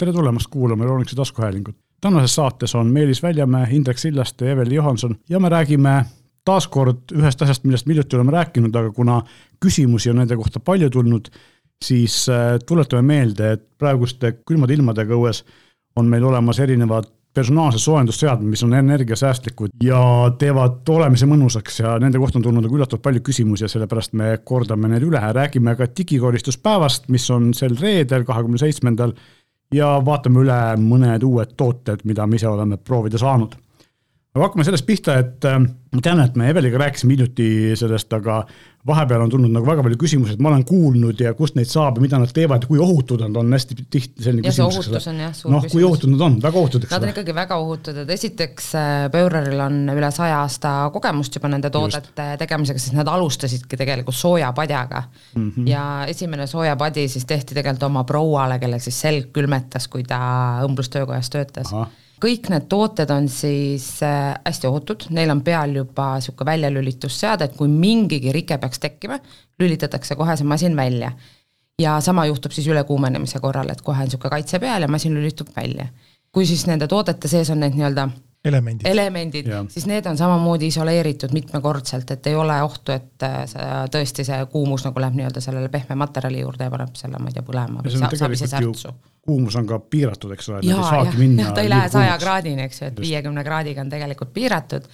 tere tulemast kuulama Euroonikuse taskuhäälingut. tänases saates on Meelis Väljamäe, Indrek Sillaste ja Eveli Johanson ja me räägime taas kord ühest asjast, millest me hiljuti oleme rääkinud, aga kuna küsimusi on nende kohta palju tulnud, siis äh, tuletame meelde, et praeguste külmade ilmadega õues on meil olemas erinevad personaalsed soojendusseadmed, mis on energiasäästlikud ja teevad olemise mõnusaks ja nende kohta on tulnud nagu üllatavalt palju küsimusi ja sellepärast me kordame need üle, räägime ka digikoristuspäevast, mis on sel reedel, kahekümne seitsmendal ja vaatame üle mõned uued tooted, mida me ise oleme proovida saanud. aga hakkame sellest pihta, et äh, ma tean, et me Eveliga rääkisime hiljuti sellest, aga vahepeal on tulnud nagu väga palju küsimusi, et ma olen kuulnud ja kust neid saab ja mida nad teevad ja kui ohutud nad on, hästi tihti selline ja see küsimus. noh, kui ohutud nad on, väga ohutud, eks Nad on ole. ikkagi väga ohutud, et esiteks äh, Böhreril on üle saja aasta kogemust juba nende toodete tegemisega, sest nad alustasidki tegelikult soojapadjaga mm. -hmm. ja esimene soojapadi siis tehti tegelikult oma prouale, kellel siis selg külmetas, kui ta õmblustöökojas töötas Ahah. kõik need tooted on siis äh, hästi ohutud, neil on peal juba niisugune väljalülitusseade, et kui mingigi rike peaks tekkima, lülitatakse kohe see masin välja. ja sama juhtub siis ülekuumenemise korral, et kohe on niisugune kaitse peal ja masin lülitub välja. kui siis nende toodete sees on need nii-öelda elemendid. elemendid siis need on samamoodi isoleeritud mitmekordselt, et ei ole ohtu, et äh, see tõesti see kuumus nagu läheb nii-öelda sellele pehme materjali juurde ja paneb selle, ma ei tea, põlema või sa- tegelikult ju, särtsu kuumus on ka piiratud, eks ole, nad ei saagi minna ta ei lähe saja kraadini, eks ju, et viiekümne kraadiga on tegelikult piiratud.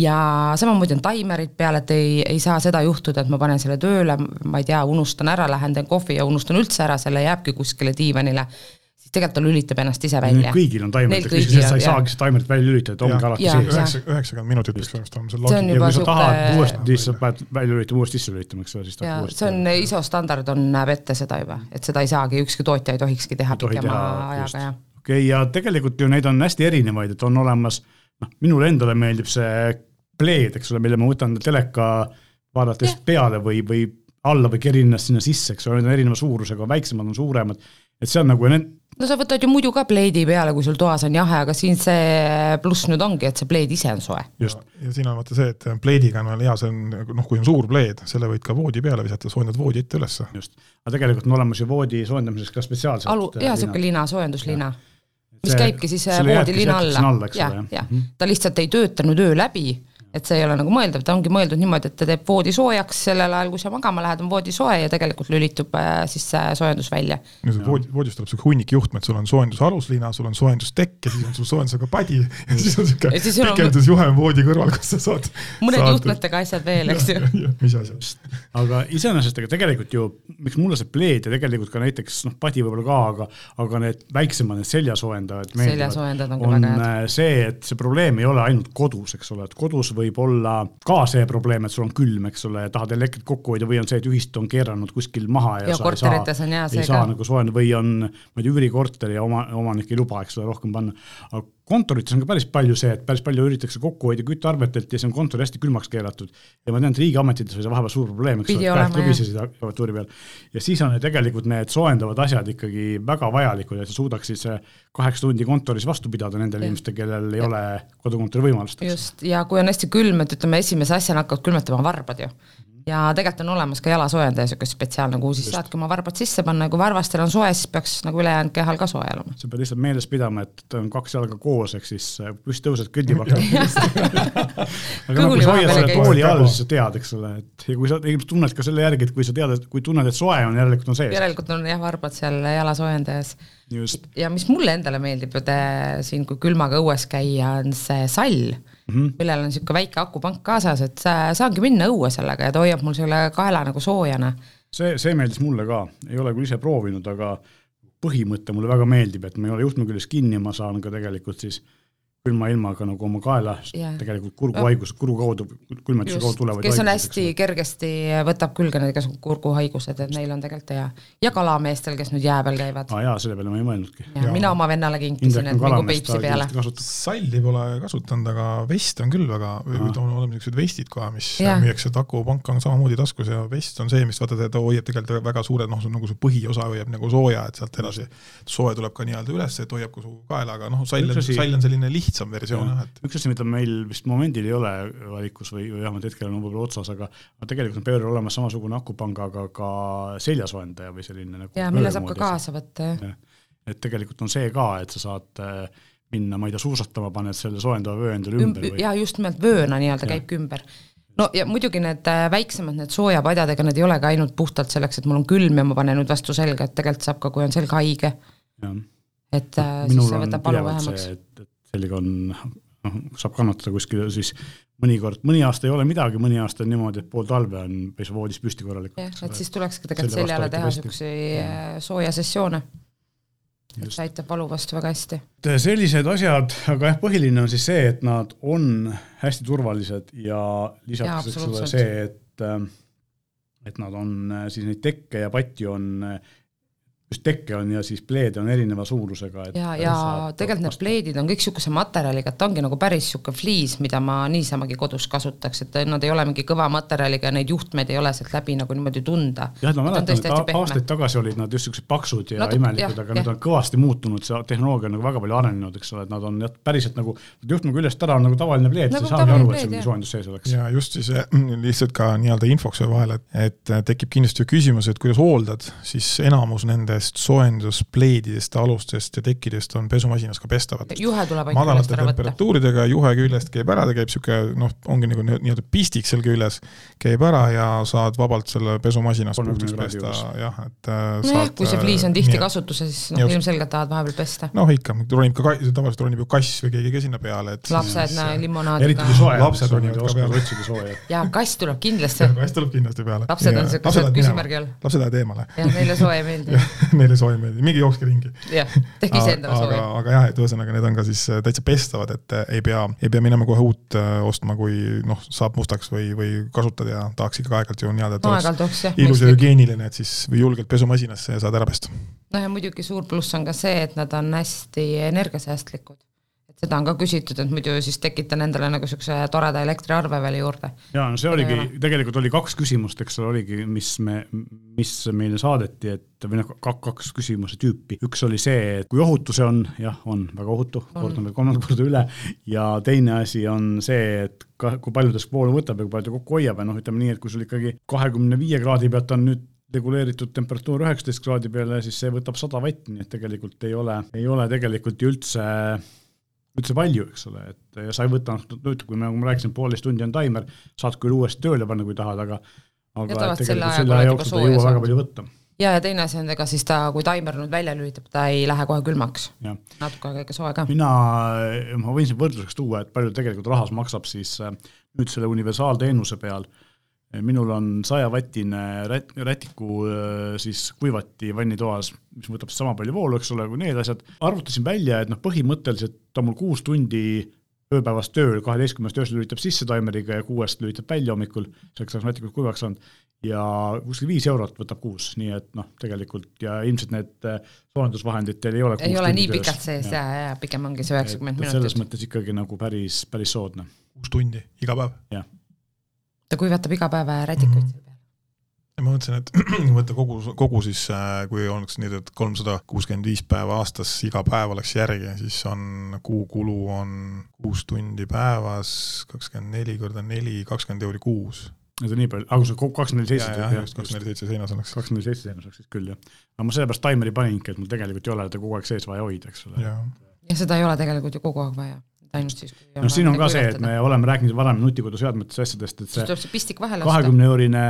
Ja samamoodi on taimerid peal, et ei, ei saa seda juhtuda, et ma panen selle tööle, ma ei tea, unustan ära, lähen teen kohvi ja unustan üldse ära selle, jääbki kuskile diivanile, siis tegelikult ta lülitab ennast ise välja. kõigil on taimerid, sa ei on, saagi jah. seda taimerit välja lülitada, ta ongi alati Jaa, sees. jah. üheksa, üheksakümmend minutit peaks olema see See on login. ja kui sa tahad sihuke- uuesti, siis sa pead välja lülitama, uuesti sisse lülitama, eks ole, siis ta ja uuesti. see on ISO standard on, näeb ette seda juba, et seda ei saagi, ükski tootja ei tohikski teha pikema ajaga ja okei okay,, ja tegelikult ju neid on hästi erinevaid, et on olemas, noh, minule endale meeldib see pleed, eks ole, mille ma võtan teleka vaadates peale või, või alla või kerin ennast sinna sisse, eks ole, need on erineva suurusega, väiksemad on suuremad, et see on nagu need no sa võtad ju muidu ka pleedi peale, kui sul toas on jahe, aga siin see pluss nüüd ongi, et see pleed ise on soe. just, ja siin on vaata see, et pleediga on veel hea, see on noh, kui on suur pleed, selle võid ka voodi peale visata, soojendad voodi ette ülesse. just. aga tegelikult on olemas ju voodi soojendamiseks ka spetsiaalsed alu, jaa, niisugune lina, soojenduslina. mis See- käibki siis äh, voodilina alla jah jah. jah, ta lihtsalt ei tööta nüüd öö läbi, et see ei ole nagu mõeldav, ta ongi mõeldud niimoodi, et ta teeb voodi soojaks sellel ajal, kui sa magama lähed, on voodi soe ja tegelikult lülitub äh, siis see soojendus välja. voodi, voodist tuleb sihuke hunnik juhtmed, sul on soojenduse aluslina, sul on soojendustekk ja siis on sul soojendusega padi ja siis on sihuke Ja siis sul on- pikendusjuhe voodi kõrval, kus sa saad. mõned juhtmetega asjad veel, eks ju. mis asja. aga iseenesest ega tegelikult ju, miks mulle see pleed ja tegelikult ka näiteks noh, padi võib-olla ka, aga aga need väiksemad, need seljasoojendajad meeldivad, Seljasoojendajad on ka on väga head. äh, see, et see probleem ei ole ainult kodus, eks ole, et kodus võib olla ka see probleem, et sul on külm, eks ole, ja tahad elektrit kokku hoida või on see, et ühistu on keeranud kuskil maha ja, Ja sa ei saa, ei saa nagu soojendada või on ma ei tea, üürikorter ja oma, omanik ei luba, eks ole, rohkem panna. aga kontorites on ka päris palju see, et päris palju üritatakse kokku hoida küttearvetelt ja see on kontor hästi külmaks keeratud. ja ma tean, et riigiametites oli see vahepeal suur probleem, eks ole, käed kõbisesid arvatuuri peal. ja siis on tegelikult need soojendavad asjad ikkagi väga vajalikud, et sa suudaksid kaheksa tundi kontoris vastu pidada nendele inimestele, kellel ei ole kodukontori võimalust. just, ja kui on hästi külm, et ütleme, esimese asjana hakkavad külmetama varbad ju. Ja tegelikult on olemas ka jalasoojendaja, niisugune spetsiaalne, kuhu siis saadki oma varbad sisse panna ja kui varvastel on soe, siis peaks nagu ülejäänud kehal ka soe olema. sa pead lihtsalt meeles pidama, et on kaks jalga koos, ehk siis äh, püsti tõused kõldi vastu. aga noh, kui sa hoiad selle tooli all, siis sa tead, eks ole, et ja kui sa ilmselt tunned ka selle järgi, et kui sa tead, et kui tunned, et soe on, järelikult on sees. järelikult on jah, varbad seal jalasoojendajas. ja mis mulle endale meeldib ju te siin, kui külmaga õues käia, on see sall mm, -hmm. millel on niisugune väike akupank kaasas, et sa saangi minna õue sellega ja ta hoiab mul selle kaela nagu soojana. see, see meeldis mulle ka, ei ole küll ise proovinud, aga põhimõte mulle väga meeldib, et ma ei ole juhtme küljes kinni, ma saan ka tegelikult siis külma ilmaga nagu oma kaela tegelikult kurguhaigus, kuru kaudu, külmetuse kaudu tulevaid kes on hästi kergesti, võtab külge need igasugused kurguhaigused, et neil on tegelikult hea. ja kalameestel, kes nüüd jää peal käivad. aa jaa, selle peale ma ei mõelnudki. ja mina oma vennale kinkisin, et nagu Peipsi peale. salli pole kasutanud, aga vest on küll väga, on olema niisugused vestid kohe, mis müüakse, et akupank on samamoodi taskus ja vest on see, mis vaata, ta hoiab tegelikult väga suure, noh, nagu see põhiosa hoiab nagu sooja, et sealt edasi soe tuleb ka nii-öelda üles, et hoiab ka su kaela, aga noh, sall on, sall on selline lihtsam versioon jah, et üks asi, mida meil vist momendil ei ole valikus või, või vähemalt hetkel on võib-olla otsas, aga tegelikult on Peuril olemas samasugune akupangaga ka seljasoojendaja või selline nagu ja mille saab ka kaasa võtta, jah. et tegelikult on see ka, et sa saad äh, minna, ma ei tea, suusatama, paned selle soojendava vöö endale ümber või? jaa, just nimelt vööna nii-öelda käibki ümber. no ja muidugi need äh, väiksemad, need soojapadjad, ega need ei olegi ainult puhtalt selleks, et mul on külm ja ma panen nüüd vastu selga, et tegelikult saab ka, kui on selg haige. et äh, siis see võtab valu vähemaks. Sellega on, noh, saab kannatada kuskil siis mõnikord, mõni aasta ei ole midagi, mõni aasta on niimoodi, et pool talve on, saa voodis püsti korralikult. jah, et siis tulekski tegelikult seljale teha niisuguseid äh, sooja sessioone et see aitab valu vastu väga hästi. sellised asjad, aga jah, põhiline on siis see, et nad on hästi turvalised ja lisaks, eks ole, see, et äh, et nad on äh, siis neid tekke ja patju on just tekke on ja siis pleede on erineva suurusega. ja, ja tegelikult need pleedid on kõik niisuguse materjaliga, et ta ongi nagu päris niisugune fliis, mida ma niisamagi kodus kasutaks, et nad ei ole mingi kõva materjaliga ja neid juhtmeid ei ole sealt läbi nagu niimoodi tunda. jah, ma mäletan, et aastaid tagasi olid nad just niisugused paksud ja Natuke, imelikud, aga ja. nüüd on kõvasti muutunud, see tehnoloogia on nagu väga palju arenenud, eks ole, et nad on jah, päriselt nagu, juhtme küljest ära on nagu tavaline pleed nagu, sa ei saagi aru, et seal mingi soojendus sees oleks. ja just siis eh, lihtsalt ka nii-öelda infoks vahele, et, et tekib kindlasti küsimus, et kuidas hooldad, siis enamus nende nendest soojenduspleedidest, alustest ja tekkidest on pesumasinas ka pestavad. juhe tuleb ainult madalate temperatuuridega, juhe küljest käib ära, ta käib niisugune noh, ongi nagu nii-öelda pistik seal küljes, käib ära ja saad vabalt selle pesumasinas puhtaks pesta, jah, et äh, no saad, kui see fliis on tihti nii, kasutuses, siis noh, ilmselgelt tahad vahepeal pesta. noh, ikka, ronib ka, tavaliselt ronib ju kass või keegi ka sinna peale, et lapsed, näe, limonaadiga. eriti kui soe, lapsed ronivad ka peale. jaa, kass tuleb kindlasti. kass tuleb kindlasti peale. lapsed on niisugused küsimärgi all. lapsed lähevad eemale. jah, neile soe ei meeldi neile soe ei meeldi, minge jookske ringi. jah, tehke ise endale sooja. aga jah, et ühesõnaga need on ka siis äh, täitsa pestavad, et äh, ei pea, ei pea minema kohe uut äh, ostma, kui noh, saab mustaks või, või kasutad ja tahaks ikka aeg-ajalt ju nii-öelda, et no, oleks jah, ilus ja hügieeniline, et siis või julgelt pesumasinasse ja saad ära pesta. noh ja muidugi suur pluss on ka see, et nad on hästi energiasäästlikud seda on ka küsitud, et muidu siis tekitan endale nagu niisuguse toreda elektriarve veel juurde. jaa, no see oligi, tegelikult oli kaks küsimust, eks ole, oligi, mis me, mis meile saadeti, et või noh, kaks küsimuse tüüpi. üks oli see, et kui ohutu see on, jah, on väga ohutu, kordan veel kolmandat korda üle, ja teine asi on see, et ka, kui palju ta voolu võtab ja kui palju ta kokku hoiab ja noh, ütleme nii, et kui sul ikkagi kahekümne viie kraadi pealt on nüüd reguleeritud temperatuur üheksateist kraadi peale, siis see võtab sada vatti, nii et tegelikult ei ole, ei ole tegelikult ju üldse üldse palju, eks ole, et ja sa ei võta, nüüd kui me, nagu ma rääkisin, poolteist tundi on taimer, saad küll uuesti tööle panna, kui tahad, aga aga tegelikult selle aja, selle aja jooksul ta ei jõua väga palju võtta. ja, ja teine asi on, ega siis ta, kui taimer nüüd välja lülitab, ta ei lähe kohe külmaks. natuke aega ikka soe ka. mina, ma võin siin võrdluseks tuua, et palju tegelikult rahas maksab siis äh, nüüd selle universaalteenuse peal äh, minul on sajavatine rät-, rätiku äh, siis kuivati vannitoas, mis võtab sama palju voolu, eks ole, kui need asjad. arvutasin välja, et noh, põhimõtteliselt ta mul kuus tundi ööpäevas tööl, kaheteistkümnest öösel lülitab sisse taimeriga ja kuuest lülitab välja hommikul, selleks ajaks rätikud kuivaks saanud, ja kuskil viis eurot võtab kuus, nii et noh, tegelikult ja ilmselt need äh, soojendusvahendid teil ei ole ei ole nii pikalt sees ja, ja, ja pigem ongi see üheksakümmend minutit. selles mõttes ikkagi nagu päris, päris soodne. kuus tundi iga päev? jah ta kuivatab iga päev rätikuid mm -hmm. seal peal. ja ma mõtlesin, et võtta kogu, kogu siis, äh, kui oleks nii, et kolmsada kuuskümmend viis päeva aastas, iga päev oleks järgi, siis on kuukulu on kuus tundi päevas, kakskümmend neli korda neli, kakskümmend euri kuus Need on nii palju, aga kui sa kakskümmend neli seitse. jah, just kakskümmend neli seitse seinas oleks. kakskümmend neli seitse seinas oleks siis küll, jah. aga ma sellepärast taimeri paningi, et mul tegelikult ei ole teda kogu aeg sees vaja hoida, eks ole. ja seda ei ole tegelikult ju kogu aeg vaja ainult siis, kui noh, siin on ka see, et me oleme rääkinud varem nutikoduseadmetest, asjadest, et see tuleb see pistik vahele kahekümne eurine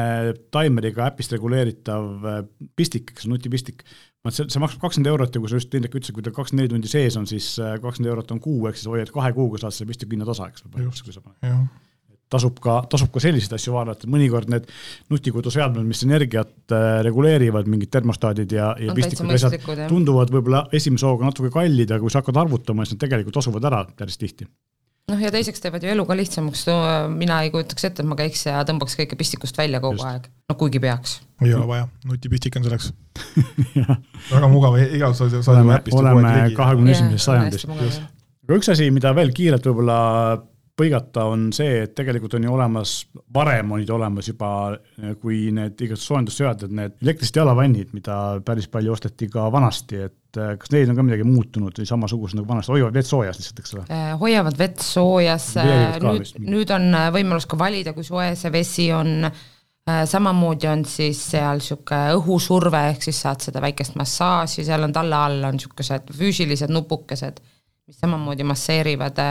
taimeriga äpist reguleeritav äh, pistik, eks nutipistik, vaat see, see maksab kakskümmend eurot ja kui sa just, Indrek ütles, kui ta kakskümmend neli tundi sees on, siis äh, kakskümmend eurot on kuu, ehk siis hoiad kahe kuuga saad selle pistiku hinna tasa, eks kui sa paned tasub ka, tasub ka selliseid asju vaadata, mõnikord need nutikoduseadmed, mis energiat äh, reguleerivad, mingid termostaadid ja, ja pistikud, asjad tunduvad võib-olla esimese hooga natuke kallid, aga kui sa hakkad arvutama, siis nad tegelikult tasuvad ära päris tihti. Noh, ja teiseks teevad ju elu ka lihtsamaks, mina ei kujutaks ette, et ma käiks ja tõmbaks kõike pistikust välja kogu Just. aeg, no kuigi peaks. ei ole vaja, nutipistik on selleks. Väga mugav, igal saad oleme, oleme kahekümne esimeses sajandis. aga üks asi, mida veel kiirelt võib-olla põigata, on see, et tegelikult on ju olemas, varem olid olemas juba, kui need igasugused soojendusseadmed, need elektrist jalavannid, mida päris palju osteti ka vanasti, et eh, kas neil on ka midagi muutunud või samasugused nagu vanasti, hoiavad vett soojas lihtsalt, eks ole? Eh, hoiavad vett soojas, nüüd, nüüd on võimalus ka valida, kui soe see vesi on Äh, samamoodi on siis seal niisugune õhusurve, ehk siis saad seda väikest massaaži, seal on talla all on niisugused füüsilised nupukesed, mis samamoodi masseerivad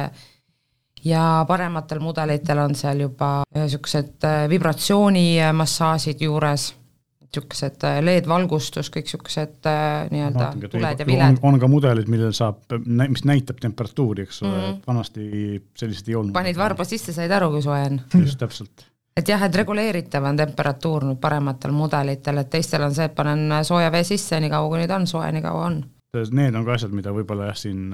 ja parematel mudelitel on seal juba niisugused vibratsioonimassaažid juures niisugused äh, LED-valgustus, kõik niisugused äh, nii-öelda tuled ja viled. on ka mudelid, millel saab, mis näitab temperatuuri, eks ole mm, -hmm. et vanasti selliseid ei olnud. panid varba sisse, said aru, kui soe on. just, täpselt et jah, et reguleeritav on temperatuur nüüd parematel mudelitel, et teistel on see, et panen sooja vee sisse, niikaua kui nüüd on soe, niikaua on. Need on ka asjad, mida võib-olla jah, siin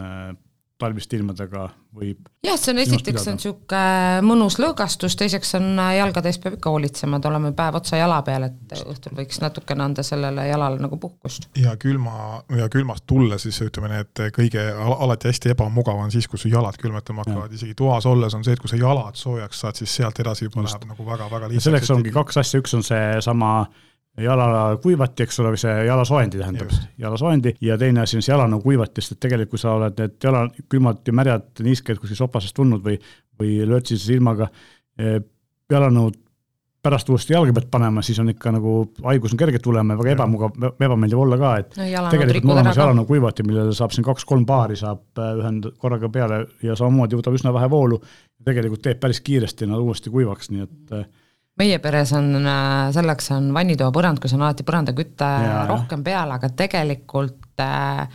äh, talviste ilmadega võib jah, see on esiteks on niisugune mõnus lõõgastus, teiseks on äh, jalgade eest peab ikka hoolitsema, et oleme päev otsa jala peal, et õhtul võiks natukene anda sellele jalale nagu puhkust. ja külma, ja külmast tulla siis ütleme nii, et kõige, alati hästi ebamugav on siis, kui su jalad külmetama hakkavad, isegi toas olles on see, et kui sa jalad soojaks saad, siis sealt edasi juba läheb nagu väga-väga lihtsaks. selleks ongi kaks asja, üks on seesama jalakuivati, eks ole, või see jalasoojendi tähendab, jalasoojendi ja teine asi on see jalanõu kuivatist, et tegelikult kui sa oled need jala, külmad ja märjad niisked kuskil sopasest tulnud või, või lörtsises ilmaga eh, jalanõud pärast uuesti jalge pealt panema, siis on ikka nagu haigus on kerge tulema ja väga ebamugav, ebameeldiv olla ka, et no, tegelikult on olemas jalanõu kuivati, millele saab siin kaks-kolm paari saab äh, ühend korraga peale ja samamoodi võtab üsna vähe voolu. tegelikult teeb päris kiiresti nad uuesti kuivaks, nii et äh, meie peres on, äh, selleks on vannitoa põrand, kus on alati põrandaküte rohkem peal, aga tegelikult äh,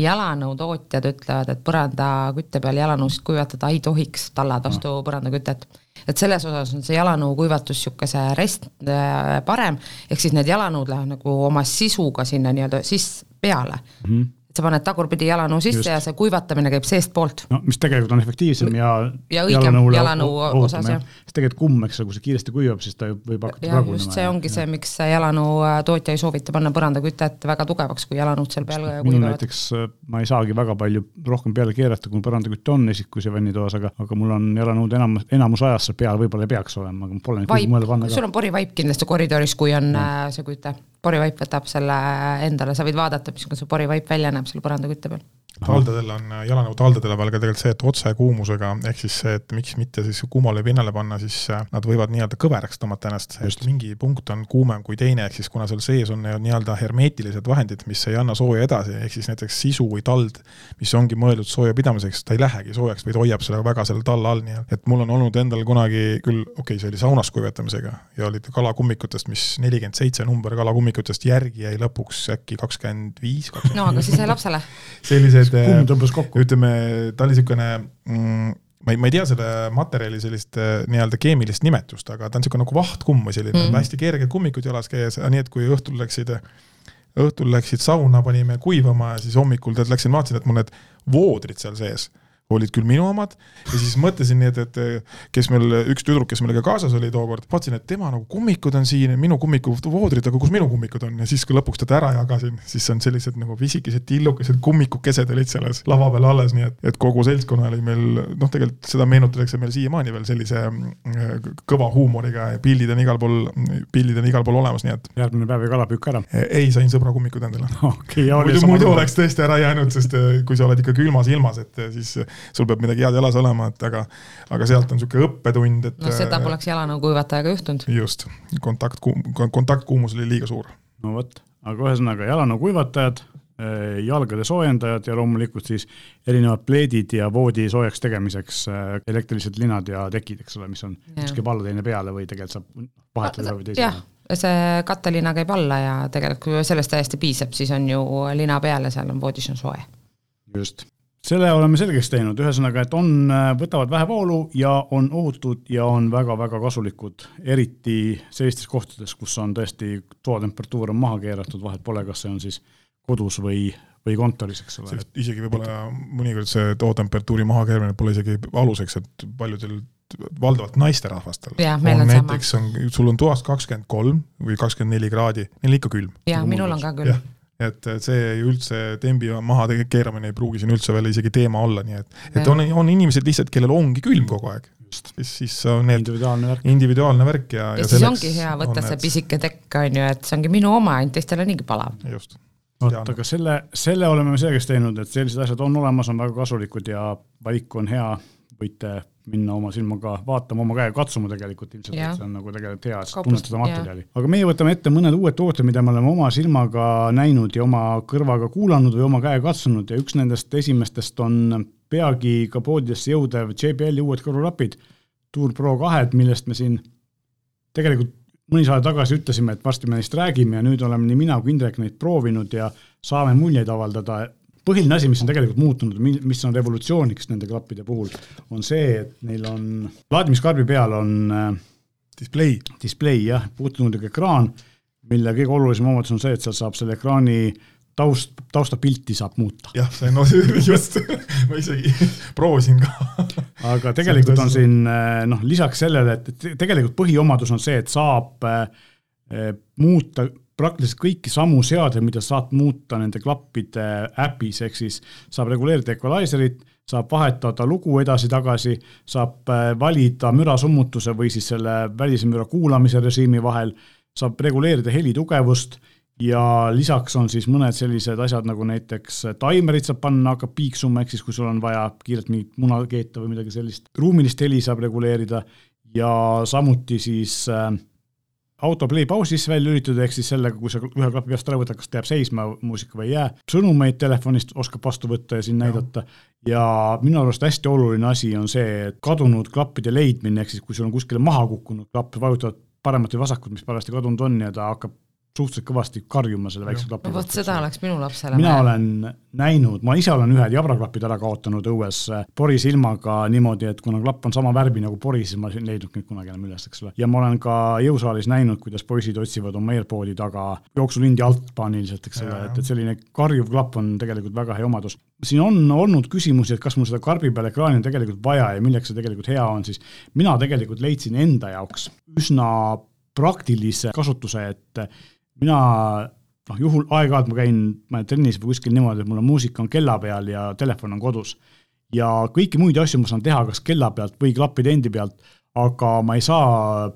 jalanõu tootjad ütlevad, et põrandakütte peal jalanõusid kuivatada ei tohiks, tallad vastu no. põrandakütet. et selles osas on see jalanõu kuivatus niisuguse rest äh, parem, ehk siis need jalanõud lähevad nagu oma sisuga sinna nii-öelda sisse peale mm. -hmm et sa paned tagurpidi jalanõu sisse Just. ja see kuivatamine käib seestpoolt. no mis tegelikult on efektiivsem ja ja õigem jalanõu osas, jah. sest tegelikult kumm, eks ole, kui see kiiresti kuivab, siis ta võib hakata pragunema. see ongi ja. see, miks jalanõu äh, tootja ei soovita panna põrandakütet väga tugevaks, kui jalanõud seal peal kuivavad. näiteks äh, ma ei saagi väga palju rohkem peale keerata, kui põrandaküte on esikus ja vannitoas, aga, aga mul on jalanõud enam, enamus ajast seal peal võib-olla ei peaks olema, aga pole nüüd mõelda panna ka. sul on porivaip kindlasti koridoris, kui on ja. Äh, see küte porivaip võtab selle endale, sa võid vaadata, missugune see porivaip välja näeb selle põrandakütte peal haldadel on, jalanõude haldadel on veel ka tegelikult see, et otsekuumusega, ehk siis see, et miks mitte siis kuumale pinnale panna, siis äh, nad võivad nii-öelda kõveraks tõmmata ennast, et mingi punkt on kuumem kui teine, ehk siis kuna seal sees on nii-öelda hermeetilised vahendid, mis ei anna sooja edasi, ehk siis näiteks sisu või tald, mis ongi mõeldud sooja pidamiseks, ta ei lähegi soojaks, vaid hoiab seda väga selle talla all, nii et mul on olnud endal kunagi küll, okei okay,, see oli saunas kuivatamisega ja olid kalakummikutest, mis nelikümmend seitse number kalakummikutest järgi jäi lõpuks äkki kakskümmend viis. no aga siis jäi lapsele. sellised kumm tõmbas kokku. ütleme, ta oli niisugune mm, ma ei, ma ei tea selle materjali sellist äh, nii-öelda keemilist nimetust, aga ta on niisugune nagu vahtkumm või selline mm, -hmm. hästi kerged kummikud jalas käes, nii et kui õhtul läksid, õhtul läksid sauna, panime kuivama ja siis hommikul tead läksin, vaatasin, et mul need voodrid seal sees olid küll minu omad ja siis mõtlesin nii, et, et kes meil, üks tüdruk, kes meiega kaasas oli tookord, vaatasin, et tema nagu kummikud on siin, minu kummiku voodrid, aga kus minu kummikud on ja siis, kui lõpuks teda ära jagasin, siis on sellised nagu pisikesed tillukesed kummikukesed olid selles lava peal alles, nii et, et kogu seltskonna oli meil noh, tegelikult seda meenutatakse meil siiamaani veel sellise äh, kõva huumoriga ja pildid on igal pool, pildid on igal pool olemas, nii et. järgmine päev jäi kalapüük ära? ei, sain sõbra kummikud endale okay,. muidu, muidu oleks tõesti ära jäänud, sest äh, kui sa oled ikka külmas ilmas, et siis sul peab midagi head jalas olema, et aga, aga sealt on niisugune õppetund, et. noh, seda poleks jalanõu kuivatajaga juhtunud. just, kontaktkuum-, kontaktkuumus oli liiga suur. no vot, aga ühesõnaga jalanõu kuivatajad, eh, jalgade soojendajad ja loomulikult siis erinevad pleedid ja voodi soojaks tegemiseks eh, elektrilised linad ja tekid, eks ole, mis on ükski pallateine peale või tegelikult saab vahetada või teise. see kattelina käib alla ja tegelikult kui sellest täiesti piisab, siis on ju lina peal ja seal on voodis on soe. just, selle oleme selgeks teinud, ühesõnaga, et on, äh, võtavad vähe voolu ja on ohutud ja on väga-väga kasulikud, eriti sellistes kohtades, kus on tõesti toatemperatuur on maha keeratud, vahet pole, kas see on siis kodus või, või kontoris, eks ole. isegi võib-olla mõnikord see toatemperatuuri mahakeeramine pole isegi aluseks, et paljudel valdavalt naisterahvastel on näiteks on, sul on toas kakskümmend kolm või kakskümmend neli kraadi, neil ikka külm. jaa, minul on ka külm et, see üldse tembi maha keeramine ei pruugi siin üldse veel isegi teema olla, nii et, et on, on inimesed lihtsalt, kellel ongi külm kogu aeg. siis, siis on need individuaalne värk, individuaalne värk ja, ja, ja siis ongi hea võtta see pisike tekk, on ju, et see ongi minu oma, ainult teistel on niigi palav. just. Vot, aga selle, selle oleme me selgeks teinud, et sellised asjad on olemas, on väga kasulikud ja valik on hea võite minna oma silmaga vaatama, oma käega katsuma tegelikult ilmselt, et see on nagu tegelikult hea, et tunnetada materjali. aga meie võtame ette mõned uued tooted, mida me oleme oma silmaga näinud ja oma kõrvaga kuulanud või oma käega katsunud ja üks nendest esimestest on peagi ka poodidesse jõudev JBL-i uued kõrvaklapid, Tour Pro kahed, millest me siin tegelikult mõni saade tagasi ütlesime, et varsti me neist räägime ja nüüd oleme nii mina kui Indrek neid proovinud ja saame muljeid avaldada põhiline asi, mis on tegelikult muutunud, mis on revolutsiooniks nende klappide puhul, on see, et neil on, laadimiskarbi peal on äh, display, display jah, puutunud ekraan, mille kõige olulisem omadus on see, et seal saab selle ekraani taust, taustapilti saab muuta. jah, see no just, ma isegi proovisin ka. aga tegelikult on siin äh, noh, lisaks sellele, et tegelikult põhiomadus on see, et saab äh, muuta praktiliselt kõiki samu seadeid, mida saad muuta nende klappide äpis, ehk siis saab reguleerida equalizer'it, saab vahetada lugu edasi-tagasi, saab äh, valida mürasummutuse või siis selle välise müra kuulamise režiimi vahel, saab reguleerida heli tugevust ja lisaks on siis mõned sellised asjad nagu näiteks taimerit saab panna, hakkab piiksuma, ehk siis kui sul on vaja kiirelt mingit muna keeta või midagi sellist, ruumilist heli saab reguleerida ja samuti siis äh, autoplay pausi sisse välja lülitada, ehk siis sellega, kui sa ühe klapi peast ära võtad, kas ta jääb seisma muusika või ei jää. sõnumeid telefonist oskab vastu võtta ja siin ja. näidata. ja minu arust hästi oluline asi on see, et kadunud klappide leidmine, ehk siis kui sul on kuskile maha kukkunud klapp, vajutad paremat või vasakut, mis parajasti kadunud on ja ta hakkab suhteliselt kõvasti karjuma selle väikse klapi no vot seda oleks minu lapsele mina olen näinud, ma ise olen ühed jabraklapid ära kaotanud õues äh, porisilmaga niimoodi, et kuna klapp on sama värvi nagu pori, siis ma ei leidnud neid kunagi enam üles, eks ole. ja ma olen ka jõusaalis näinud, kuidas poisid otsivad oma AirPodi taga jooksulindi alt paaniliselt, eks ole, et, et selline karjuv klapp on tegelikult väga hea omadus. siin on olnud küsimusi, et kas mul seda karbi peal ekraani on tegelikult vaja ja milleks see tegelikult hea on, siis mina tegelikult leidsin enda jaoks üsna praktilise kasutuse, et mina noh, juhul aeg-ajalt ma käin, ma olen trennis või kuskil niimoodi, et mul on muusika on kella peal ja telefon on kodus. ja kõiki muid asju ma saan teha kas kella pealt või klappide endi pealt, aga ma ei saa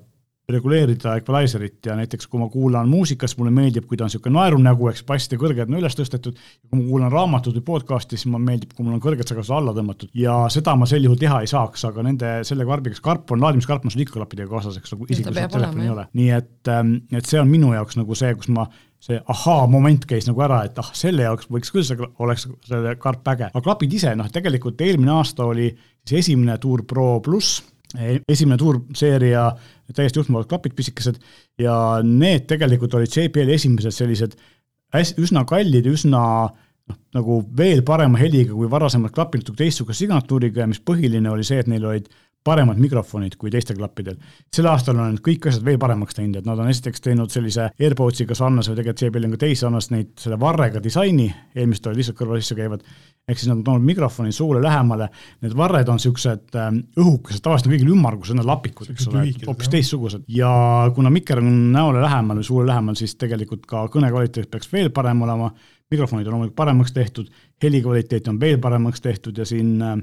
reguleerida equalizerit ja näiteks kui ma kuulan muusikas, mulle meeldib, kui ta on niisugune naerunägu, eks bass ja kõrged on üles tõstetud, kui ma kuulan raamatut või podcast'i, siis mulle meeldib, kui mul on kõrged sagedused alla tõmmatud. Ja seda ma sel juhul teha ei saaks, aga nende, selle karbiga, kas karp on, laadimiskarp on sul ikka klappidega kaasas, eks nagu sul telefoni ei ole, nii et, ähm, et see on minu jaoks nagu see, kus ma see ahaa-moment käis nagu ära, et ah, selle jaoks võiks küll see, oleks see karp äge, aga klapid ise, noh, tegelikult eelmine aasta oli siis esimene Tour Pro pluss esimene tuurseeria täiesti juhtmavad klapid pisikesed ja need tegelikult olid JBL-i esimesed sellised hästi, üsna kallid üsna noh, nagu veel parema heliga kui varasemad klapid, natuke teistsuguse signatuuriga ja mis põhiline oli see, et neil olid paremad mikrofonid kui teistel klappidel. sel aastal on kõik asjad veel paremaks teinud, et nad on esiteks teinud sellise AirPodsiga sarnase või tegelikult JBL on ka teisi sarnast neid selle varrega disaini, eelmised olid lihtsalt kõrva sisse käivad, ehk siis nad on toonud mikrofoni suule lähemale, need varred on niisugused ähm, õhukesed, tavaliselt on kõigil ümmargused, need lapikud, eks ole, hoopis teistsugused. Ja kuna mikker on näole lähemal või suule lähemal, siis tegelikult ka kõne kvaliteet peaks veel parem olema, mikrofonid on loomulikult paremaks tehtud, heli kvaliteet on veel paremaks tehtud ja siin äh,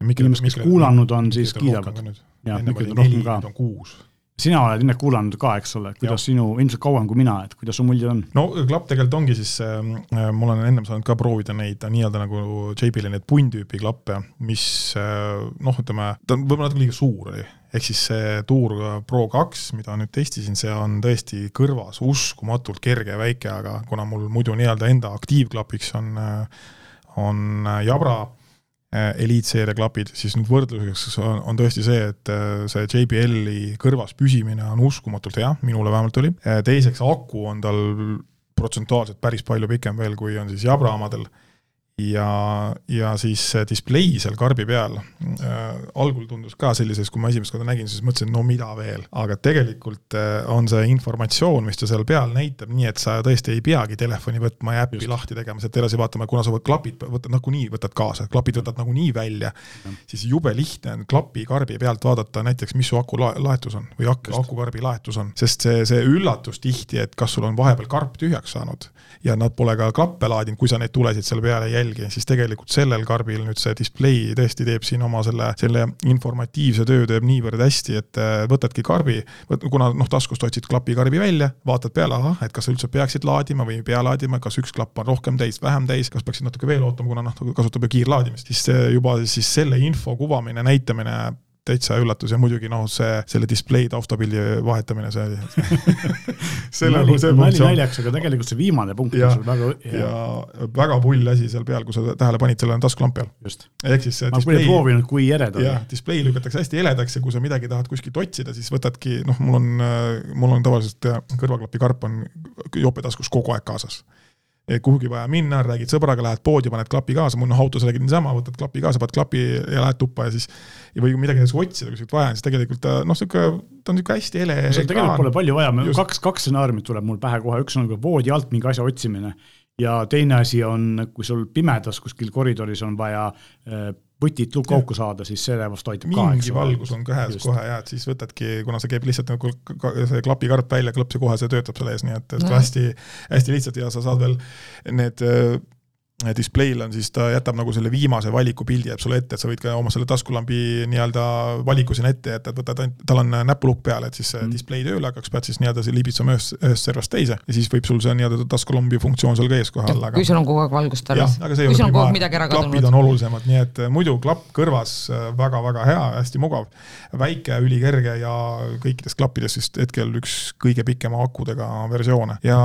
inimesed, kes kuulanud on, siis kiidavad. jah, mikrid on rohkem ka. kuus sina oled Indrek kuulanud ka, eks ole, kuidas ja. sinu, ilmselt kauem kui mina, et kuidas su muljed on? no klapp tegelikult ongi siis äh,, ma olen ennem saanud ka proovida neid nii-öelda nagu JBL-i neid punntüüpi klappe, mis äh, noh, ütleme, ta on võib-olla natuke liiga suur oli, ehk siis see Tour Pro kaks, mida nüüd testisin, see on tõesti kõrvas uskumatult kerge ja väike, aga kuna mul muidu nii-öelda enda aktiivklapiks on, äh, on äh, Jabra Äh, eliitseeria klapid, siis nüüd võrdluseks on, on tõesti see, et äh, see JBL-i kõrvas püsimine on uskumatult hea, minule vähemalt oli, äh, teiseks aku on tal protsentuaalselt päris palju pikem veel, kui on siis Jabra omadel ja, ja siis display seal karbi peal äh, algul tundus ka sellises, kui ma esimest korda nägin, siis mõtlesin, no mida veel, aga tegelikult äh, on see informatsioon, mis ta seal peal näitab, nii et sa tõesti ei peagi telefoni võtma ja äppi Just. lahti tegema, sealt edasi vaatama, kuna sa klapid võtad nagunii, võtad kaasa, klapid võtad nagunii välja, siis jube lihtne on klapi karbi pealt vaadata näiteks, mis su aku laetus on või aku, akukarbi laetus on, sest see, see üllatus tihti, et kas sul on vahepeal karp tühjaks saanud ja nad pole ka klappe laadinud, kui sa neid tulesid seal peale ei jälgi, siis tegelikult sellel karbil nüüd see display tõesti teeb siin oma selle, selle informatiivse töö teeb niivõrd hästi, et äh, võtadki karbi, kuna noh, taskust otsid klapikarbi välja, vaatad peale, ahah, et kas sa üldse peaksid laadima või ei pea laadima, kas üks klapp on rohkem täis, vähem täis, kas peaksid natuke veel ootama, kuna noh, kasutab ju kiirlaadimist, siis juba siis selle info kuvamine, näitamine täitsa üllatus ja muidugi noh, see, selle display taustapildi vahetamine, see see nagu see nali naljaks, aga tegelikult see viimane punkt ja, on sul väga hea. ja väga pull asi seal peal, kui sa tähele panid, seal on taskulamp peal. ehk siis see ma display, proovinud, kui on. jah, display lükatakse hästi heledaks ja kui sa midagi tahad kuskilt otsida, siis võtadki, noh, mul on, mul on tavaliselt kõrvaklapikarp on jopetaskus kogu aeg kaasas kuhugi vaja minna, räägid sõbraga, lähed poodi, paned klapi kaasa, mul noh autos räägid niisama, võtad klapi kaasa, paned klapi ja lähed tuppa ja siis või midagi otsida kuskilt vaja on, siis tegelikult ta noh, sihuke, ta on sihuke hästi hele. tegelikult pole palju vaja, kaks, kaks stsenaariumit tuleb mul pähe kohe, üks on nagu voodi alt mingi asja otsimine ja teine asi on, kui sul pimedas kuskil koridoris on vaja äh, võtit lukauku saada, siis selle vastu aitab ka. mingi valgus on käes Just. kohe ja et siis võtadki, kuna see käib lihtsalt nagu see klapikarp välja, klõps ja kohe see töötab selle ees, nii et, et no. hästi, hästi lihtsalt ja sa saad veel need displeil on siis, ta jätab nagu selle viimase valiku pildi jääb sulle ette, et sa võid ka oma selle taskulambi nii-öelda valiku sinna ette jätta, et võtad ainult, tal on näpulukk peal, et siis see mm. display tööle hakkaks, pead siis nii-öelda liibitsema ühest, ühest servast teise ja siis võib sul see nii-öelda taskulambi funktsioon seal ka ees kohe olla. kui sul on kogu aeg valgust tarvis. kui sul on kogu aeg midagi ära kadunud. klapid on olulisemad, nii et äh, muidu klapp kõrvas väga-väga äh, hea, hästi mugav, väike, ülikerge ja kõikidest klappidest vist hetkel üks kõige pikema akudega versioone ja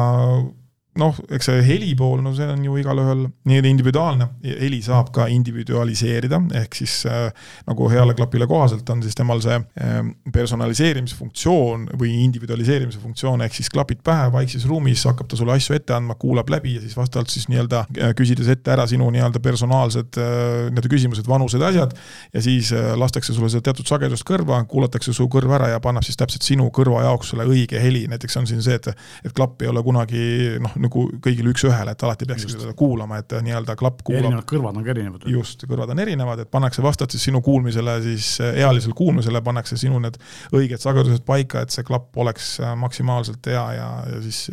noh, eks see heli pool, no see on ju igalühel nii-öelda individuaalne, heli saab ka individualiseerida, ehk siis äh, nagu heale klapile kohaselt on siis temal see äh, personaliseerimise funktsioon või individualiseerimise funktsioon, ehk siis klapid pähe vaikses ruumis, hakkab ta sulle asju ette andma, kuulab läbi ja siis vastavalt siis nii-öelda äh, küsides ette ära sinu nii-öelda personaalsed äh, nii-öelda küsimused, vanused, asjad, ja siis äh, lastakse sulle seda teatud sagedust kõrva, kuulatakse su kõrv ära ja pannab siis täpselt sinu kõrva jaoks selle õige heli, näiteks on siin see, et et klapp ei ole kunagi noh, nagu kõigile üks-ühele, et alati peaks seda kuulama, et nii-öelda klapp kuulab. erinevad kõrvad on ka erinevad. just, kõrvad on erinevad, et pannakse vastavalt siis sinu kuulmisele, siis eh, ealisele kuulmisele pannakse sinu need õiged sagedused paika, et see klapp oleks eh, maksimaalselt hea ja, ja siis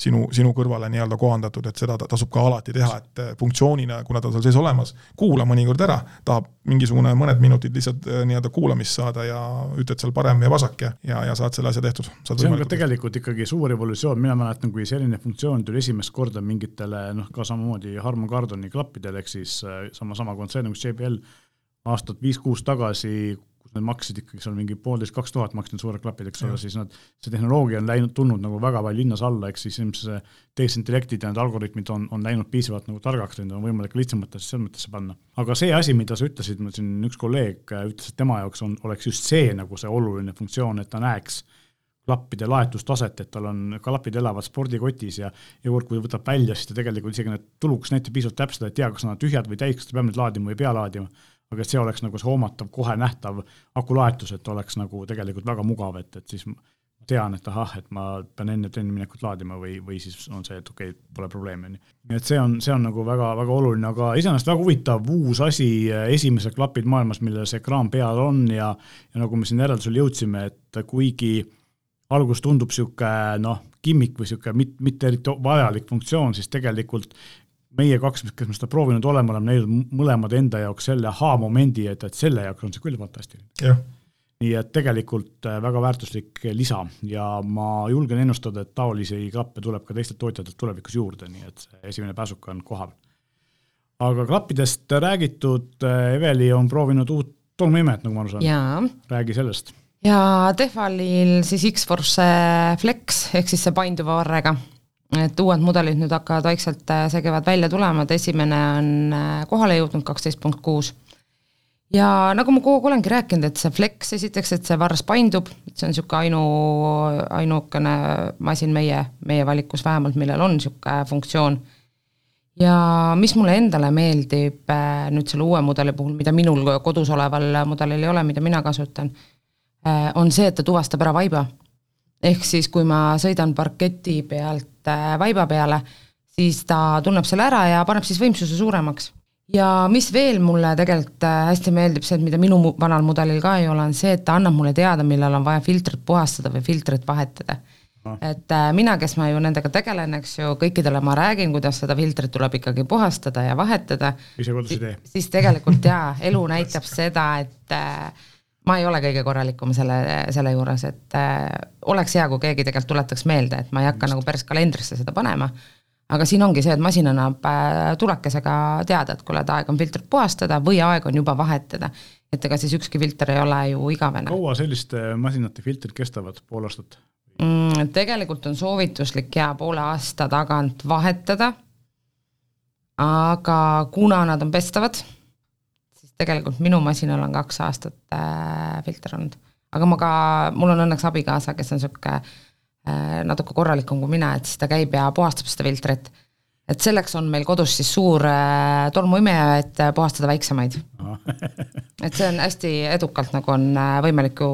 sinu, sinu kõrvale nii-öelda kohandatud, et seda tasub ka alati teha, et eh, funktsioonina, kuna ta on seal sees olemas, kuula mõnikord ära, tahab mingisugune mõned minutid lihtsalt nii-öelda kuulamist saada ja ütled seal parem ja vasak ja, ja, ja saad selle asja tehtud. see on ka tegelikult ikkagi suur evolutsioon, mina mäletan, kui selline funktsioon tuli esimest korda mingitele noh, ka samamoodi Harman Kardoni klappidele, ehk siis äh, sama, sama kontsern nagu JBL aastat viis-kuus tagasi, kus need maksid ikkagi seal mingi poolteist, kaks tuhat maksid need suured klapid, eks ole, siis nad, see tehnoloogia on läinud, tulnud nagu väga palju linnas alla, ehk siis ilmselt see tehisintellektid ja need algoritmid on, on läinud piisavalt nagu targaks, neid on võimalik lihtsamatesse seadmetesse panna. aga see asi, mida sa ütlesid, mul siin üks kolleeg äh, ütles, et tema jaoks on, oleks just see nagu see oluline funktsioon, et ta näeks klappide laetustaset, et tal on, klapid elavad spordikotis ja kord, kui võtab välja, siis ta tegelikult isegi need tuluks näitab piisavalt täpselt, et tea, kas nad on tühjad või täis, kas ta peab neid laadima või ei pea laadima. aga et see oleks nagu see hoomatav, kohe nähtav akulaetus, et oleks nagu tegelikult väga mugav, et, et siis tean, et ahah, et ma pean enne trenni minekut laadima või, või siis on see, et okei okay,, pole probleemi, on ju. nii et see on, see on nagu väga, väga oluline, aga iseenesest väga huvitav uus asi, esimesed klapid maailmas, millel see ekraan peal on ja ja nagu me siin järeldusele jõudsime, et kuigi algus tundub niisugune noh, kimmik või niisugune mit-, mitte eriti vajalik funktsioon, siis tegelikult meie kaks, kes me seda proovinud oleme, oleme näinud mõlemad enda jaoks selle ahaa-momendi, et, et selle jaoks on see küll fantastiline. nii et tegelikult äh, väga väärtuslik lisa ja ma julgen ennustada, et taolisi klappe tuleb ka teistelt tootjatelt tulevikus juurde, nii et see esimene pääsuke on kohal. aga klappidest räägitud, äh, Eveli on proovinud uut tolmuimet, nagu ma aru saan. räägi sellest ja Tehvalil siis X-Force Flex ehk siis see painduva varrega. et uued mudelid nüüd hakkavad vaikselt äh, see kevad välja tulema, et esimene on äh, kohale jõudnud, kaksteist punkt kuus. ja nagu ma kogu aeg olengi rääkinud, et see Flex esiteks, et see varras paindub, et see on niisugune ainu, ainukene masin meie, meie valikus vähemalt, millel on niisugune funktsioon ja mis mulle endale meeldib äh, nüüd selle uue mudeli puhul, mida minul kodus oleval mudelil ei ole, mida mina kasutan on see, et ta tuvastab ära vaiba. ehk siis, kui ma sõidan parketi pealt äh, vaiba peale, siis ta tunneb selle ära ja paneb siis võimsuse suuremaks. ja mis veel mulle tegelikult äh, hästi meeldib, see, et mida minu vanal mudelil ka ei ole, on see, et ta annab mulle teada, millal on vaja filtrit puhastada või filtrit vahetada. et äh, mina, kes ma ju nendega tegelen, eks ju, kõikidele ma räägin, kuidas seda filtrit tuleb ikkagi puhastada ja vahetada. ise kodus ei tee. siis tegelikult jaa, elu näitab seda, et äh, ma ei ole kõige korralikum selle, selle juures, et äh, oleks hea, kui keegi tegelikult tuletaks meelde, et ma ei hakka Just. nagu päris kalendrisse seda panema aga siin ongi see, et masin annab äh, tulekesega teada, et kuule, et aeg on filtrit puhastada või aeg on juba vahetada. et ega siis ükski filter ei ole ju igavene. kaua selliste masinate filtrid kestavad, pool aastat mm,? tegelikult on soovituslik ja poole aasta tagant vahetada, aga kuna nad on pestavad, siis tegelikult minu masinal on kaks aastat äh, filter olnud. aga ma ka, mul on õnneks abikaasa, kes on niisugune Äh, natuke korralikum kui mina, et siis ta käib ja puhastab seda filtrit. et selleks on meil kodus siis suur äh, tolmuimeja, et äh, puhastada väiksemaid et see on hästi edukalt nagu on võimalik ju,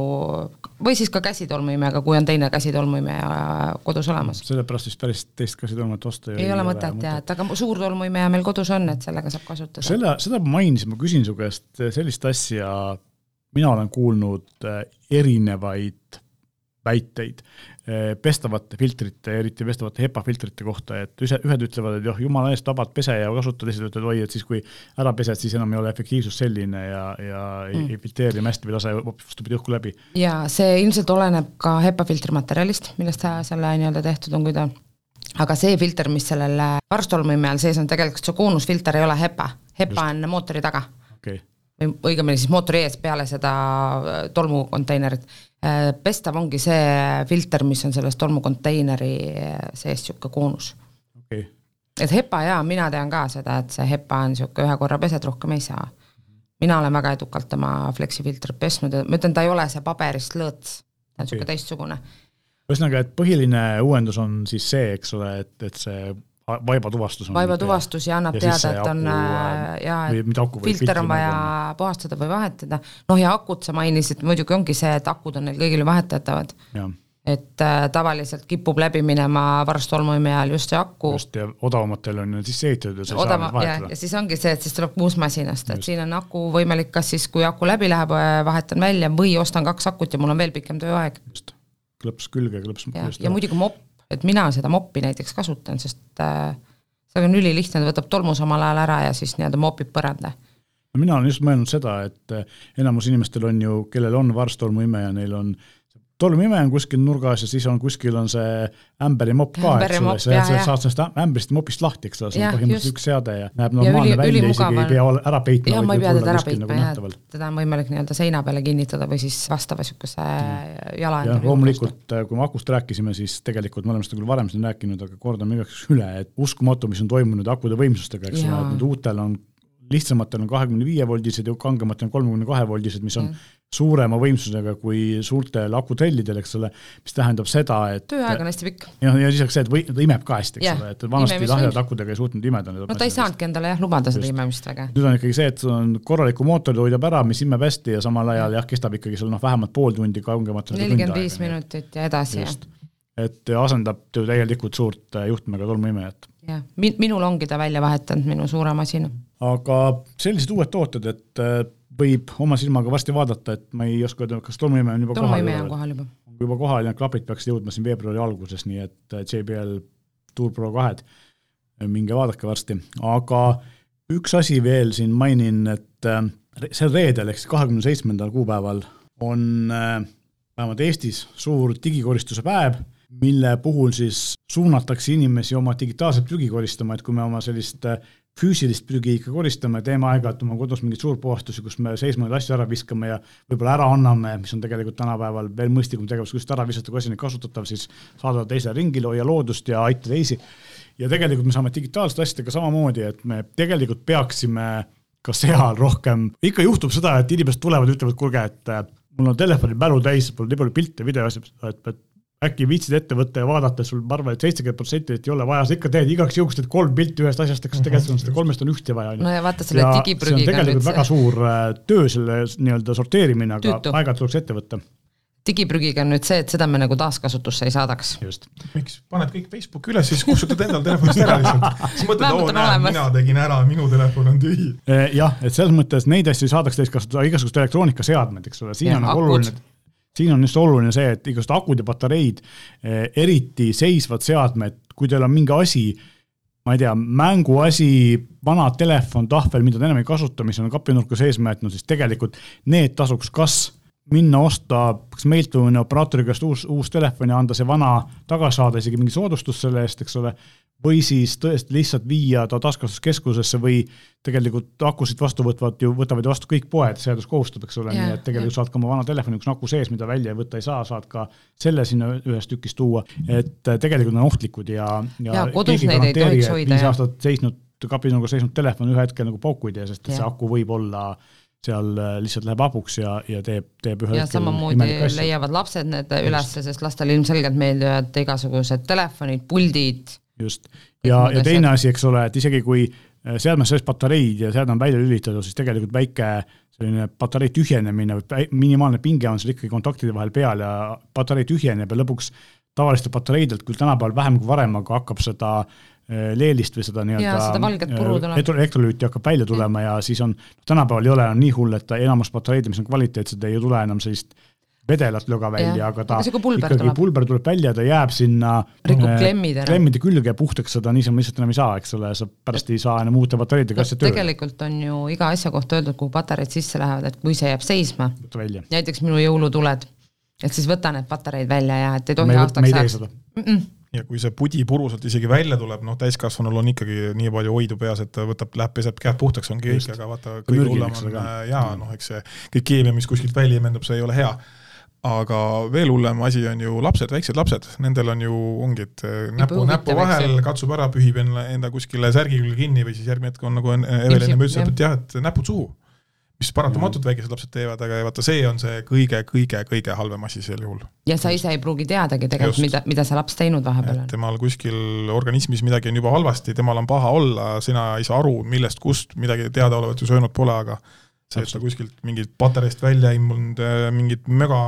või siis ka käsitolmuimejaga, kui on teine käsitolmuimeja kodus olemas. sellepärast vist päris teist käsitolmuimet osta ei, ei ole mõtet jah, et aga suur tolmuimeja meil kodus on, et sellega saab kasutada. selle, seda ma mainisin, ma küsin su käest sellist asja, mina olen kuulnud erinevaid väiteid eh, pestavate filtrite, eriti pestavate HEPA filtrite kohta, et ühe, ühed ütlevad, et joh, jumala eest vabalt pese ja kasuta, teised ütlevad, oi, et siis kui ära pesed, siis enam ei ole efektiivsus selline ja, ja mm. ei filtreeri hästi või lase vastupidi õhku läbi. ja see ilmselt oleneb ka HEPA filtri materjalist, millest selle nii-öelda tehtud on, kui ta aga see filter, mis sellel varstolmuime all sees on, tegelikult see koonusfilter ei ole HEPA, HEPA on mootori taga okay. Või õigemini siis mootori ees peale seda tolmukonteinerit Äh, pestav ongi see filter, mis on selles tolmukonteineri äh, sees niisugune koonus okay.. et HEPA jaa, mina tean ka seda, et see HEPA on niisugune ühe korra pesed, rohkem ei saa. mina olen väga edukalt oma fleksifiltrit pesnud ja ma ütlen, ta ei ole see paberist lõõts, ta on okay. teistsugune. ühesõnaga, et põhiline uuendus on siis see, eks ole, et, et see vaibatuvastus on vaibatuvastus ja annab ja teada, et on aku, ja filter on vaja puhastada või vahetada. noh ja akut sa mainisid, muidugi ongi see, et akud on neil kõigil vahetatavad. et äh, tavaliselt kipub läbi minema varstolmuime ajal just see aku. just ja odavamatel on sisse ehitatud ja sa Odava, saad vahetada. ja siis ongi see, et siis tuleb uus masinast, et just. siin on aku võimalik, kas siis, kui aku läbi läheb, vahetan välja või ostan kaks akut ja mul on veel pikem tööaeg. just, klõps külge, klõps ja, ja muidugi mopp et mina seda moppi näiteks kasutan, sest äh, see on ülilihtne, ta võtab tolmu samal ajal ära ja siis nii-öelda mopib põranda. no mina olen just mõelnud seda, et äh, enamus inimestel on ju, kellel on varstolmuimeja, neil on tolmuime on kuskil nurgas ja siis on kuskil on see ämberi mopp ka, eks ole, sa jah, saad sellest ämbrist mopist lahti, eks ole, see on põhimõtteliselt üks seade ja näeb normaalne ja välja, isegi ei pea ära peitma. jah, ma ei pea teda ära peitma nagu jah, teda on võimalik nii-öelda seina peale kinnitada või siis vastava niisuguse jala endale. loomulikult, äh, kui me akust rääkisime, siis tegelikult me oleme seda küll varem siin rääkinud, aga kordame igaks üle, et uskumatu, mis on toimunud akude võimsustega, eks ole, et nüüd uutel on lihtsamatel on kahekümne viie voldised ja kangematel on kolmekümne kahe voldised, mis on mm. Suurema võimsusega kui suurtel akutrellidel, eks ole, mis tähendab seda, et tööaeg on hästi pikk. jah, ja lisaks see, et või, ta imeb ka hästi, eks yeah, ole, et vanasti lahjade akudega ei suutnud imeda. no ta ei saanudki endale jah lubada seda imemist väga. nüüd on ikkagi see, et sul on korraliku mootori hoiab ära, mis imeb hästi ja samal ajal jah, kestab ikkagi sul noh, vähemalt pool tundi kangematel. nelikümmend viis minutit ja edasi, jah. et asendab ju täielikult suurt juhtmega tolmuimejat. jah, minul ongi ta välja vahetanud, minu suure masina aga sellised uued tooted, et äh, võib oma silmaga varsti vaadata, et ma ei oska öelda, kas tolmuimeja on juba tolmuimeja on kohal juba. juba kohal ja klapid peaksid jõudma siin veebruari alguses, nii et äh, JBL Tour Pro kahed, äh, minge vaadake varsti, aga üks asi veel siin mainin, et sel reedel ehk siis kahekümne seitsmendal kuupäeval on vähemalt Eestis suur digikoristuse päev, mille puhul siis suunatakse inimesi oma digitaalset prügi koristama, et kui me oma sellist füüsilist prügi ikka koristame, teeme aeg-ajalt oma kodus mingeid suurpuhastusi, kus me seisma neid asju ära viskame ja võib-olla ära anname, mis on tegelikult tänapäeval veel mõistlikum tegevus, kus ära visata, kui asi on kasutatav, siis saada teisele ringile, hoia loodust ja aita teisi. ja tegelikult me saame digitaalsete asjadega samamoodi, et me tegelikult peaksime ka seal rohkem, ikka juhtub seda, et inimesed tulevad, ütlevad, kuulge, et äh, mul on telefoni mälu täis, mul nii palju pilte, videosid, et, et äkki viitsid ette võtta ja vaadata, sul ma arvan et, et seitsekümmend protsenti ei ole vaja, sa ikka teed igaks juhuks teed kolm pilti ühest asjast, eks tegelikult on seda kolmest on ühte vaja. no ja vaata selle digiprügiga. see on tegelikult väga suur äh, töö, selle nii-öelda sorteerimine, aga aeg-ajalt tuleks ette võtta digiprügiga on nüüd see, et seda me nagu taaskasutusse ei saadaks. miks, paned kõik Facebooki üles, siis kustutad endal telefonist ära lihtsalt. siis mõtled, oo näed, mina tegin ära, minu telefon on tühi. Eh, jah, et selles mõttes neid asju ei saadaks täiskasutada, igasugused elektroonikaseadmed, eks ole, siin ja, on nagu oluline siin on just oluline see, et igasugused akud ja patareid, eriti seisvad seadmed, kui teil on mingi asi, ma ei tea, mänguasi, vana telefon, tahvel, mida te enam ei kasuta, mis on kapinurka sees mäetnud, siis tegelikult need tasuks kas minna osta kas meilt või mõne operaatori käest uus, uus telefon ja anda see vana tagasi saada, isegi mingi soodustus selle eest, eks ole, või siis tõesti lihtsalt viia ta taaskasutuskeskusesse või tegelikult akusid vastu võtvad ju, võtavad ju vastu kõik poed, seadus kohustab, eks ole, nii et tegelikult ja. saad ka oma vana telefoni, kus on aku sees, mida välja võtta ei saa, saad ka selle sinna ühest tükist tuua, et tegelikult on ohtlikud ja, ja, ja kodus neid ei tohiks hoida. viis aastat seisnud, kapinurgas seisnud telefon ühe hetkel nagu pauku ei tee, sest et see aku võib olla seal äh, lihtsalt läheb hapuks ja, ja teeb, teeb ühe ja samamoodi leiavad lapsed need ülesse, sest lastele ilmselgelt meeldivad igasugused telefonid, puldid just, ja, ja teine asi, eks ole, et isegi kui äh, seadmes sees patareid ja seade on välja lülitatud, siis tegelikult väike selline patarei tühjenemine või minimaalne pinge on seal ikkagi kontaktide vahel peal ja patarei tühjeneb ja lõpuks tavalistelt patareidelt küll tänapäeval vähem kui varem, aga hakkab seda äh, leelist või seda nii-öelda äh, elektrolüüti hakkab välja tulema ja. ja siis on, tänapäeval ei ole enam nii hull, et enamus patareid, mis on kvaliteetsed, ei tule enam sellist vedelat löga välja, aga ta aga pulber ikkagi tuleb. pulber tuleb välja, ta jääb sinna rikub äh, klemmid ära. klemmide külge puhtaks seda niisama lihtsalt enam ei saa, eks ole, sa pärast ei saa enam uute patareidega asja tööle. tegelikult on ju iga asja kohta öeldud, kuhu patareid sisse lähevad, et kui see jääb seisma, näiteks minu jõulutuled, et siis võta need patareid välja ja et ei tohi aastaks ajaks mm. -mm ja kui see pudipuru sealt isegi välja tuleb, noh, täiskasvanul on ikkagi nii palju oidu peas, et ta võtab, läheb, peseb käed puhtaks, ongi kõik, aga vaata, kõige hullem on äh, jaa, noh, eks see kõik keemia, mis kuskilt välja imendub, see ei ole hea aga veel hullem asi on ju lapsed, väiksed lapsed, nendel on ju, ongi, et äh, näpu, näpu vahel katsub ära, pühib enda, enda kuskile särgi külge kinni või siis järgmine hetk on nagu Evelin juba ütles, et jah, et näpud suhu. mis paratamatult väikesed lapsed teevad, aga vaata, see on see kõige-kõige-kõige halvem asi sel juhul. ja sa ise ei pruugi teadagi tegelikult, mida, mida see laps teinud vahepeal on. temal kuskil organismis midagi on juba halvasti, temal on paha olla, sina ei saa aru, millest, kust, midagi teadaolevat ju söönud pole, aga see, et ta kuskilt mingit patareist välja immunud, äh, mingit möga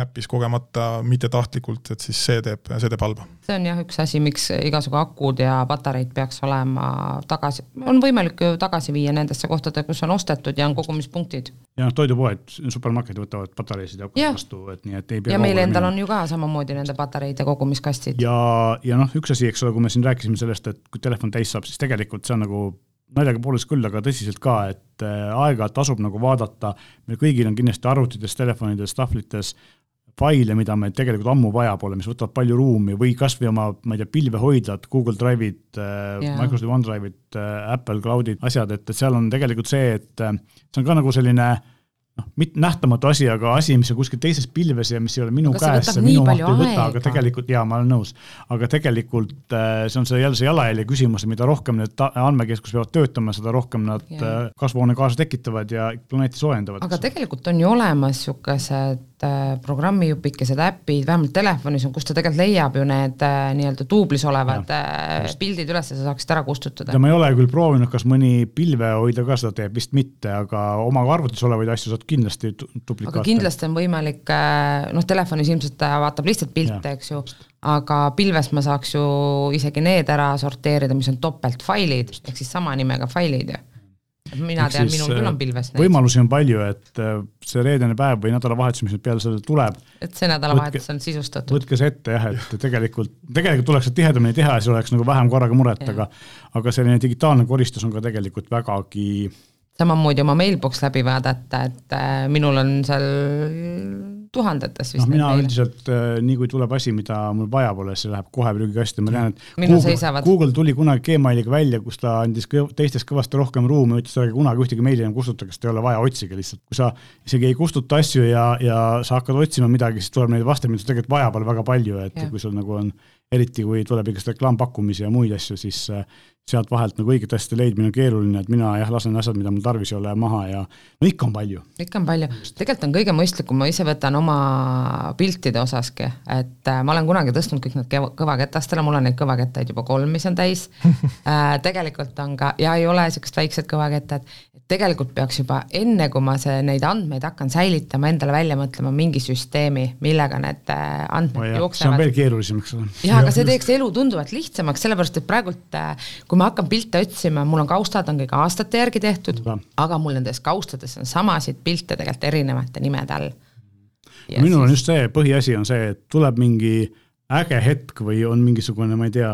näppis kogemata, mittetahtlikult, et siis see teeb, see teeb halba. see on jah üks asi, miks igasugu akud ja patareid peaks olema tagasi, on võimalik ju tagasi viia nendesse kohtadesse, kus on ostetud ja on kogumispunktid. ja noh, toidupoed, supermarketid võtavad patareisid ja akusid vastu, et nii, et ei pea ja meil endal minema. on ju ka samamoodi nende patareide kogumiskastid. ja, ja noh, üks asi, eks ole, kui me siin rääkisime sellest, et kui telefon täis saab, siis tegelikult see on nagu naljaga poolest küll, aga tõsiselt ka, et äh, aeg-ajalt tasub nagu vaadata, meil kõigil on kindlasti arvutites, telefonides, tahvlites faile, mida meil tegelikult ammu vaja pole, mis võtavad palju ruumi või kasvõi oma, ma ei tea, pilvehoidlad, Google Drive'id yeah., äh, Microsoft OneDrive'id, äh, Apple Cloud'id, asjad, et, et seal on tegelikult see, et see on ka nagu selline äh, noh, mitte nähtamatu asi, aga asi, mis on kuskil teises pilves ja mis ei ole minu aga käes, see minu mahtu ei võta, aga tegelikult jaa, ma olen nõus. aga tegelikult äh, see on see jälle see jalajälje küsimus, mida rohkem need andmekeskus peavad töötama, seda rohkem nad. Äh, kasvuhoonegaase tekitavad ja planeeti soojendavad. aga tegelikult on ju olemas niisugused programmijupikesed, äpid, vähemalt telefonis on, kus ta tegelikult leiab ju need nii-öelda duublis olevad ja, pildid üles ja sa saaksid ära kustutada. ja ma ei ole küll proovinud, kas mõni pilvehoidja ka seda teeb, vist mitte, aga oma arvutis olevaid asju saad kindlasti duplikaate. aga kindlasti on võimalik, äh, noh, telefonis ilmselt vaatab lihtsalt pilte, eks ju, aga pilves ma saaks ju isegi need ära sorteerida, mis on topeltfailid, ehk siis sama nimega failid ju mina Eks tean, minul küll on äh, pilves neid. võimalusi on palju, et äh, see reedene päev või nädalavahetus, mis nüüd peale selle tuleb. et see nädalavahetus on sisustatud. võtke see ette jah, et tegelikult, tegelikult tuleks seda tihedamini teha ja siis oleks nagu vähem korraga muret, aga aga selline digitaalne koristus on ka tegelikult vägagi samamoodi oma mailbox läbi vaadata, et äh, minul on seal tuhandetes vist noh, mina meile. üldiselt äh, nii kui tuleb asi, mida mul vaja pole, see läheb kohe prügikasti, ma tean, et Minul Google, Google tuli kunagi Gmailiga välja, kus ta andis teistest kõvasti rohkem ruumi, ütles, ärge kunagi ühtegi meili enam kustutage, sest ei ole vaja, otsige lihtsalt. kui sa isegi ei kustuta asju ja, ja sa hakkad otsima midagi, siis tuleb neid vastamisi, mida sul tegelikult vaja pole väga palju, et ja. kui sul nagu on eriti kui tuleb igast reklaampakkumisi ja muid asju, siis äh, sealt vahelt nagu õiget asja leidmine on keeruline, et mina jah, lasen asjad, mida mul tarvis ei ole, maha ja no ikka on palju. ikka on palju, tegelikult on kõige mõistlikum, ma ise võtan oma piltide osaski, et äh, ma olen kunagi tõstnud kõik need kõvaketastele, mul on neid kõvakettaid juba kolm, mis on täis äh, tegelikult on ka, ja ei ole niisugust väiksed kõvakettad, tegelikult peaks juba enne, kui ma see, neid andmeid hakkan säilitama, endale välja mõtlema mingi süsteemi, millega need äh, andmed oh, jooksevad. see on veel keerulisem, eks ole. jah, aga see teeks elu tunduvalt lihtsamaks, sellepärast et praegult äh, kui ma hakkan pilte otsima, mul on kaustad on kõik aastate järgi tehtud, aga mul nendes kaustades on samasid pilte tegelikult erinevate nimede all Ja minul on siis- just see, põhiasi on see, et tuleb mingi äge hetk või on mingisugune, ma ei tea,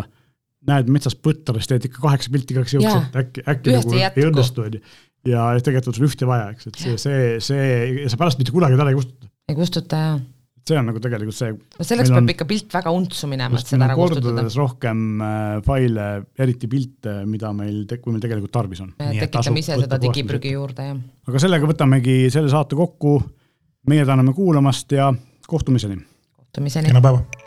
näed metsas põtras, teed ikka kaheksa pilti igaks juhuks, et äkki, äkki nagu ei õnnestu, on ju. ja tegelikult on sul ühte vaja, eks, et see, see, see, sa pärast mitte kunagi teda ei kustuta. ei kustuta jaa. See on nagu tegelikult see. no selleks peab on- ikka pilt väga untsu minema, et seda on ära kustutada. rohkem äh, faile, eriti pilte, mida meil, kui meil tegelikult tarvis on. me Nii et tasub tekitame ise seda digiprügi juurde, jah. aga sellega võtamegi selle saate kokku. meie täname kuulamast ja kohtumiseni. kohtumiseni. kena päeva!